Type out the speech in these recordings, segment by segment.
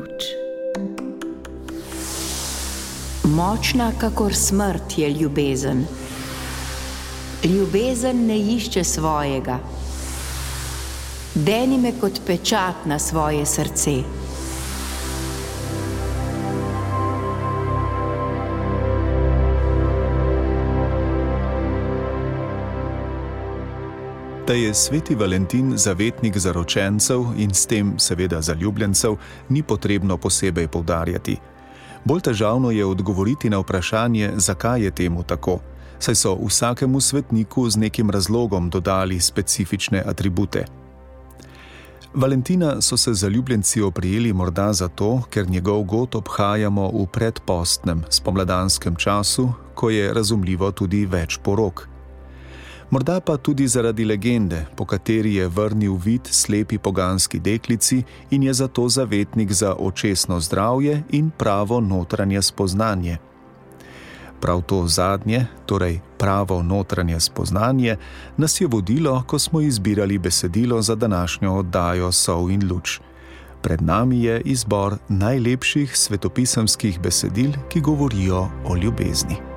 luč. Močna, kakor smrt je ljubezen. Ljubezen ne išče svojega. Deni me kot pečat na svoje srce. Da je sveti Valentin zavetnik zaročencev in s tem seveda zaljubljencev, ni potrebno posebej povdarjati. Bolj težavno je odgovoriti na vprašanje, zakaj je temu tako, saj so vsakemu svetniku z nekim razlogom dodali specifične atribute. Valentina so se zaljubljenci oprijeli morda zato, ker njegov god obhajamo v predpostnem spomladanskem času, ko je razumljivo tudi več porok morda pa tudi zaradi legende, po kateri je vrnil vid slepi poganski deklici in je zato zavetnik za očesno zdravje in pravo notranje spoznanje. Prav to zadnje, torej pravo notranje spoznanje, nas je vodilo, ko smo izbirali besedilo za današnjo oddajo Sov in Luč. Pred nami je izbor najlepših svetopisemskih besedil, ki govorijo o ljubezni.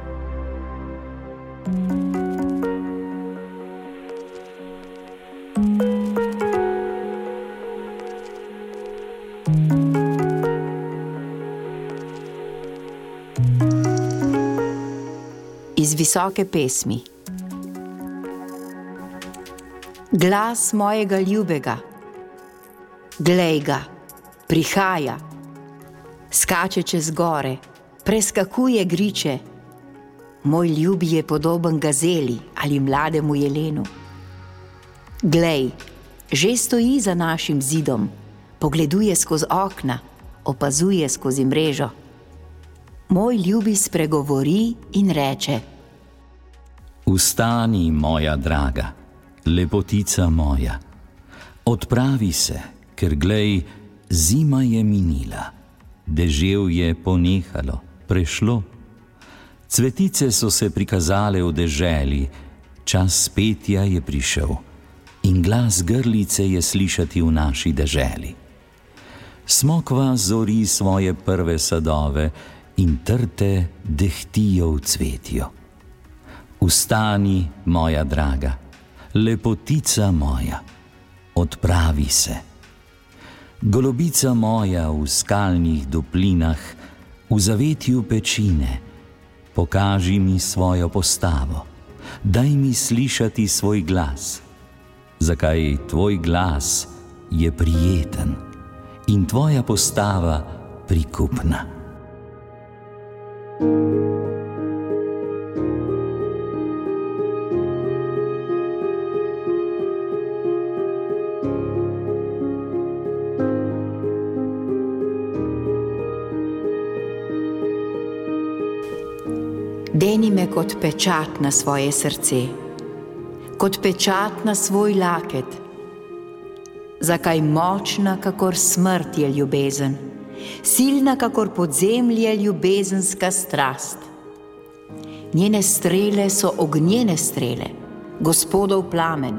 Iz visoke pesmi. Glas mojega ljubega, glej ga, prihaja, skače čez gore, preskakuje griče. Moj ljubi je podoben gazeli ali mlademu jelenu. Glej, že stoji za našim zidom, pogleduje skozi okna, opazuje skozi mrežo. Moj ljubi spregovori in reče: Vstani, moja draga, lepotica moja, odpravi se, ker glej, zima je minila, dežev je ponehalo, prešlo. Cvetice so se prikazale v deželi, čas petja je prišel in glas grlice je slišati v naši deželi. Smokva zori svoje prve sadove in trte dehtijo v cvetju. Vstani, moja draga, lepotica moja, odpravi se. Golobica moja v skalnih doplinah, v zavetju pečine, pokaži mi svojo postavo, daj mi slišati svoj glas. Zakaj tvoj glas je prijeten in tvoja postava prikupna? Deni me kot pečat na svoje srce, kot pečat na svoj laket. Zakaj močna, kakor smrt je ljubezen, silna, kakor podzemlje ljubezenska strast. Njene strele so ognjene strele, gospodov plamen.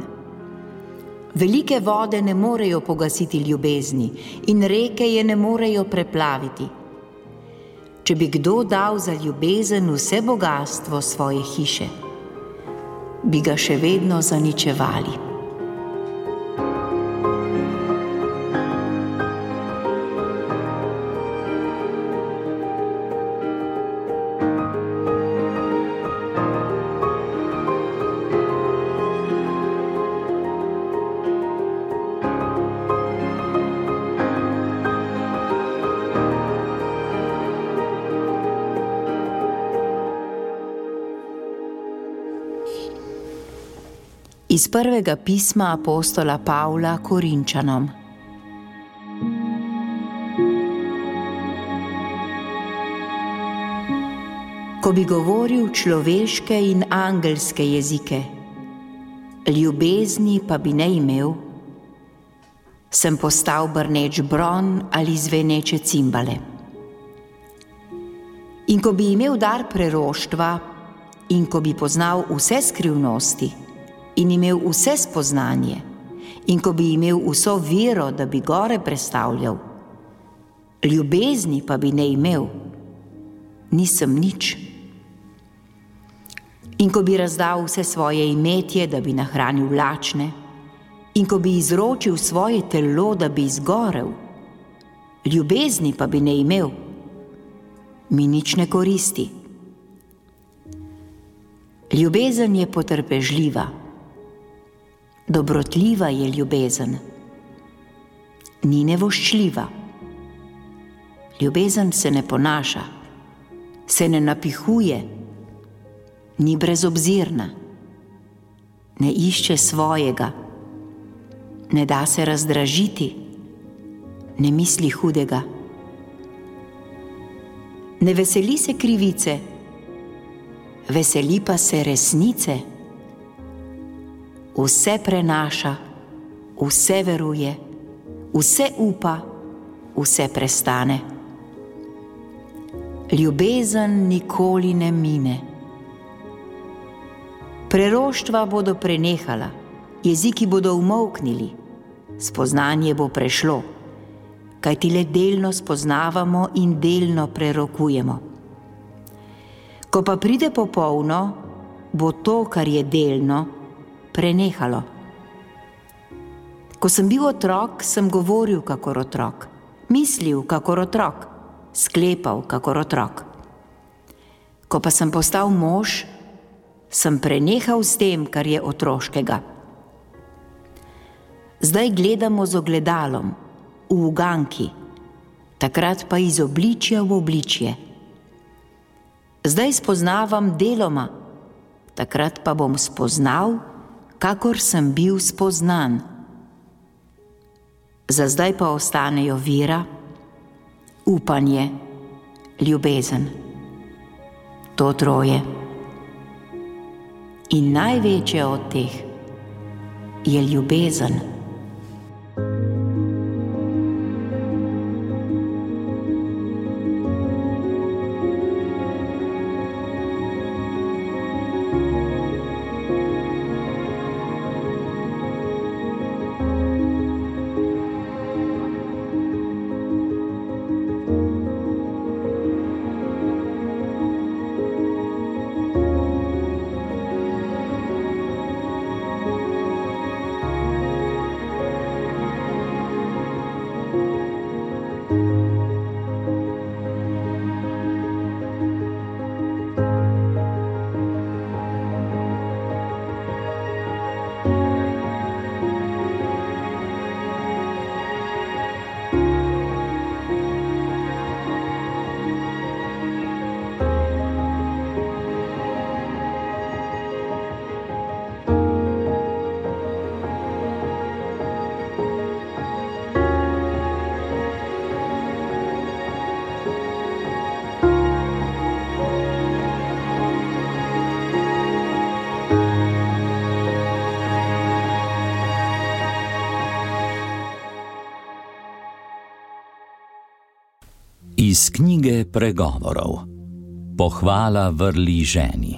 Velike vode ne morejo pogasiti ljubezni in reke je ne morejo preplaviti če bi kdo dal za ljubezen vse bogatstvo svoje hiše, bi ga še vedno zaničevali. Iz prvega pisma apostola Pavla Korinčanom. Ko bi govoril človeške in angelske jezike, ljubezni pa bi ne imel, sem postal brneč bron ali zveneče cimbale. In ko bi imel dar preroštva, in ko bi poznal vse skrivnosti, in imel vse spoznanje, in ko bi imel vso vero, da bi gore predstavljal, ljubezni pa bi ne imel, nisem nič. In ko bi razdal vse svoje imetje, da bi nahranil lačne, in ko bi izročil svoje telo, da bi izgorel, ljubezni pa bi ne imel, mi nič ne koristi. Ljubezen je potrpežljiva, dobrotljiva je ljubezen, ni nevoščljiva. Ljubezen se ne ponaša, se ne napihuje, ni brezobzirna, ne išče svojega, ne da se razdražiti, ne misli hudega. Ne veseli se krivice, veseli pa se resnice. Vse prenaša, vse veruje, vse upa, vse prestane. Ljubezen nikoli ne mine. Preroštva bodo prenehala, jeziki bodo umolknili, spoznanje bo prešlo, kajti le delno spoznavamo in delno prerokujemo. Ko pa pride popolno, bo to, kar je delno, prenehalo. Ko sem bil otrok, sem govoril kot otrok, mislil kot otrok, sklepal kot otrok. Ko pa sem postal mož, sem prenehal s tem, kar je otroškega. Zdaj gledamo z ogledalom, v uganki, takrat pa iz obličja v obličje zdaj spoznavam deloma, takrat pa bom spoznal, kakor sem bil spoznan. Za zdaj pa ostanejo vera, upanje, ljubezen. To troje. In največje od teh je ljubezen. Iz knjige pregovorov: Pohvala vrli ženi.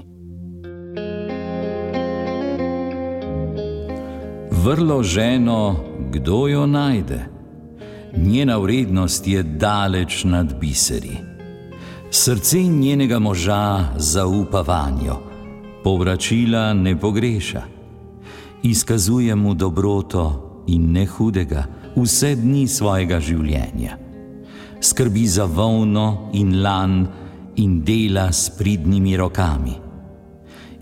Vrlo ženo, kdo jo najde? Njena vrednost je daleč nad biseri. Srce njenega moža zaupa vanjo, povračila ne pogreša. Izkazuje mu dobroto in ne hudega vse dni svojega življenja skrbi za volno in lan in dela s pridnimi rokami.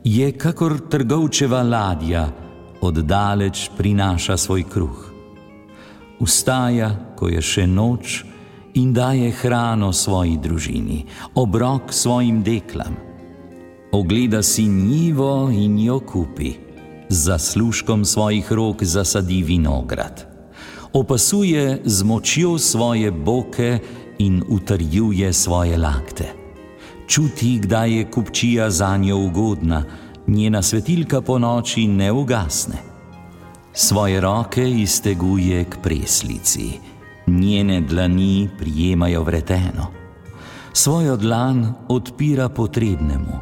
Je kakor trgovčeva ladja, oddaleč prinaša svoj kruh. Ustaja, ko je še noč, in daje hrano svoji družini, obrok svojim deklam. Ogleda si njivo in jo kupi, z zaslužkom svojih rok zasadi vinograd opasuje z močjo svoje boke in utrjuje svoje lakte. Čuti, kdaj je kupčija za njo ugodna, njena svetilka po noči ne ugasne. Svoje roke izteguje k preslici, njene dlani prijemajo vreteno. Svojo dlan odpira potrebnemu,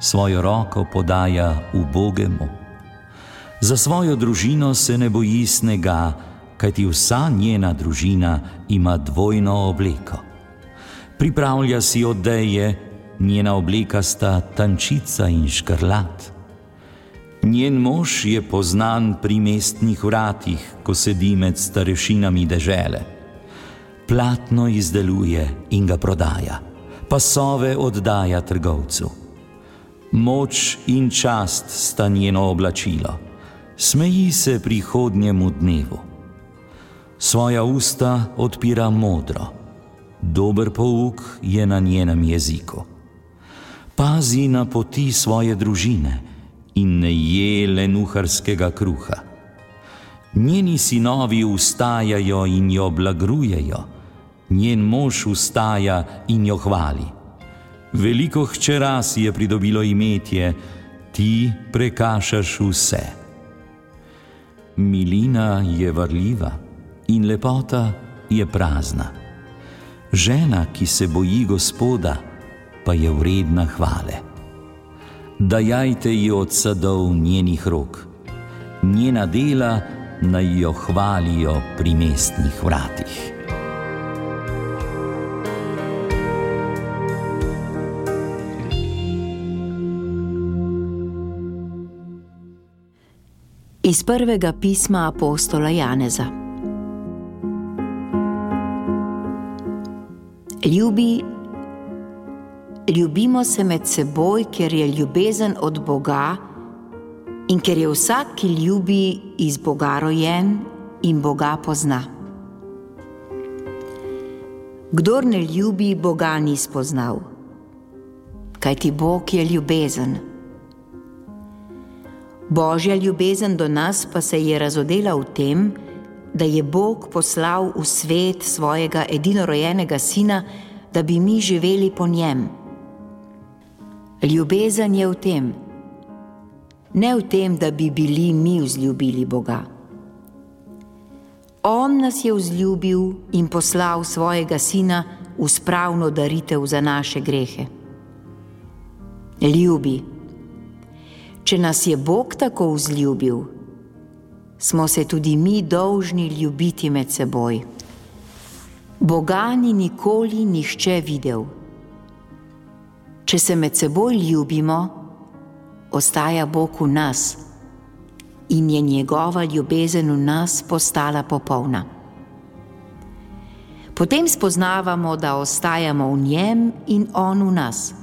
svojo roko podaja ubogemu. Za svojo družino se ne boji snega, kajti vsa njena družina ima dvojno obleko. Pripravlja si odeje, njena obleka sta tančica in škrlat. Njen mož je poznan pri mestnih vratih, ko sedi med starešinami dežele. Platno izdeluje in ga prodaja, pasove oddaja trgovcu. Moč in čast sta njeno oblačilo, smeji se prihodnjemu dnevu. Svoja usta odpira modro, dober pouk je na njenem jeziku. Pazi na poti svoje družine in ne je le nuharskega kruha. Njeni sinovi ustajajo in jo blagrujejo, njen mož ustaja in jo hvali. Veliko hčera si je pridobilo imetje, ti prekašaš vse. Milina je vrljiva in lepota je prazna. Žena, ki se boji Gospoda, pa je vredna hvale. Dajajte ji od sadov njenih rok, njena dela naj jo hvalijo pri mestnih vratih. Iz prvega pisma apostola Janeza. Ljubi, ljubimo se med seboj, ker je ljubezen od Boga in ker je vsak, ki ljubi, iz Boga rojen in Boga pozna. Kdor ne ljubi, Boga ni spoznal, kajti Bog je ljubezen. Božja ljubezen do nas pa se je razodela v tem, da je Bog poslal v svet svojega edinorojenega sina, da bi mi živeli po njem. Ljubezen je v tem, ne v tem, da bi bili mi vzljubili Boga. On nas je vzljubil in poslal svojega sina v spravno daritev za naše grehe. Ljubi. Če nas je Bog tako vzljubil, smo se tudi mi dolžni ljubiti med seboj. Boga ni nikoli nihče videl. Če se med seboj ljubimo, ostaja Bog v nas in je njegova ljubezen v nas postala popolna. Potem spoznavamo, da ostajamo v njem in on v nas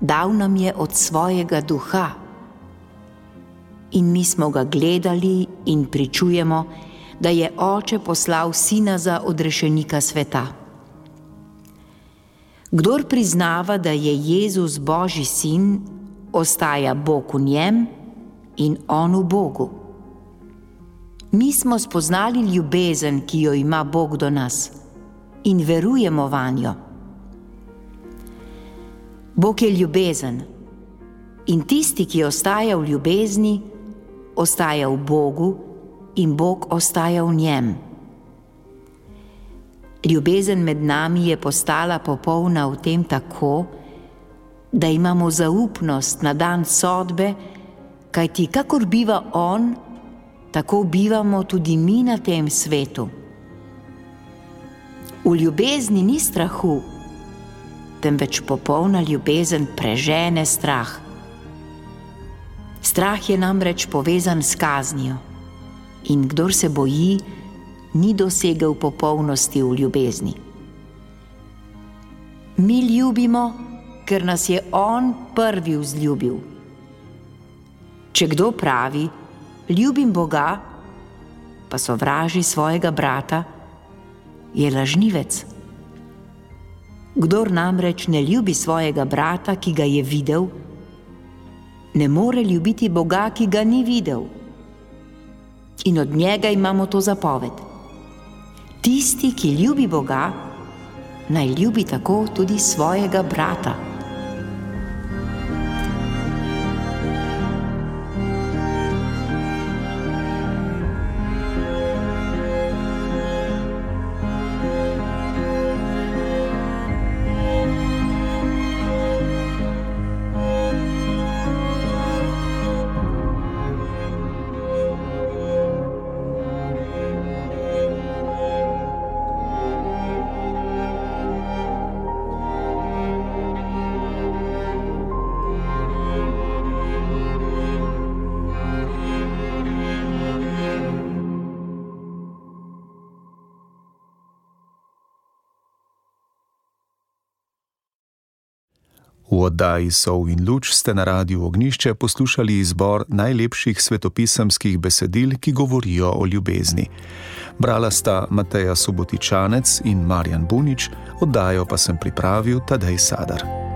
dal nam je od svojega duha. In mi smo ga gledali in pričujemo, da je oče poslal sina za odrešenika sveta. Kdor priznava, da je Jezus Božji sin, ostaja Bog v njem in on v Bogu. Mi smo spoznali ljubezen, ki jo ima Bog do nas in verujemo vanjo. Bog je ljubezen in tisti, ki ostaja v ljubezni, ostaja v Bogu in Bog ostaja v njem. Ljubezen med nami je postala popolna v tem tako, da imamo zaupnost na dan sodbe, kajti kakor biva On, tako bivamo tudi mi na tem svetu. V ljubezni ni strahu, temveč popolna ljubezen prežene strah. Strah je namreč povezan s kaznijo in kdor se boji, ni dosegel popolnosti v ljubezni. Mi ljubimo, ker nas je On prvi vzljubil. Če kdo pravi, ljubim Boga, pa sovraži svojega brata, je lažnivec. Kdor namreč ne ljubi svojega brata, ki ga je videl, ne more ljubiti Boga, ki ga ni videl. In od njega imamo to zapoved. Tisti, ki ljubi Boga, naj ljubi tako tudi svojega brata. V oddaji Sov in Luč ste na radiju Ognišče poslušali izbor najlepših svetopisemskih besedil, ki govorijo o ljubezni. Brala sta Mateja Subotičanec in Marjan Bunič, oddajo pa sem pripravil Tadej Sadar.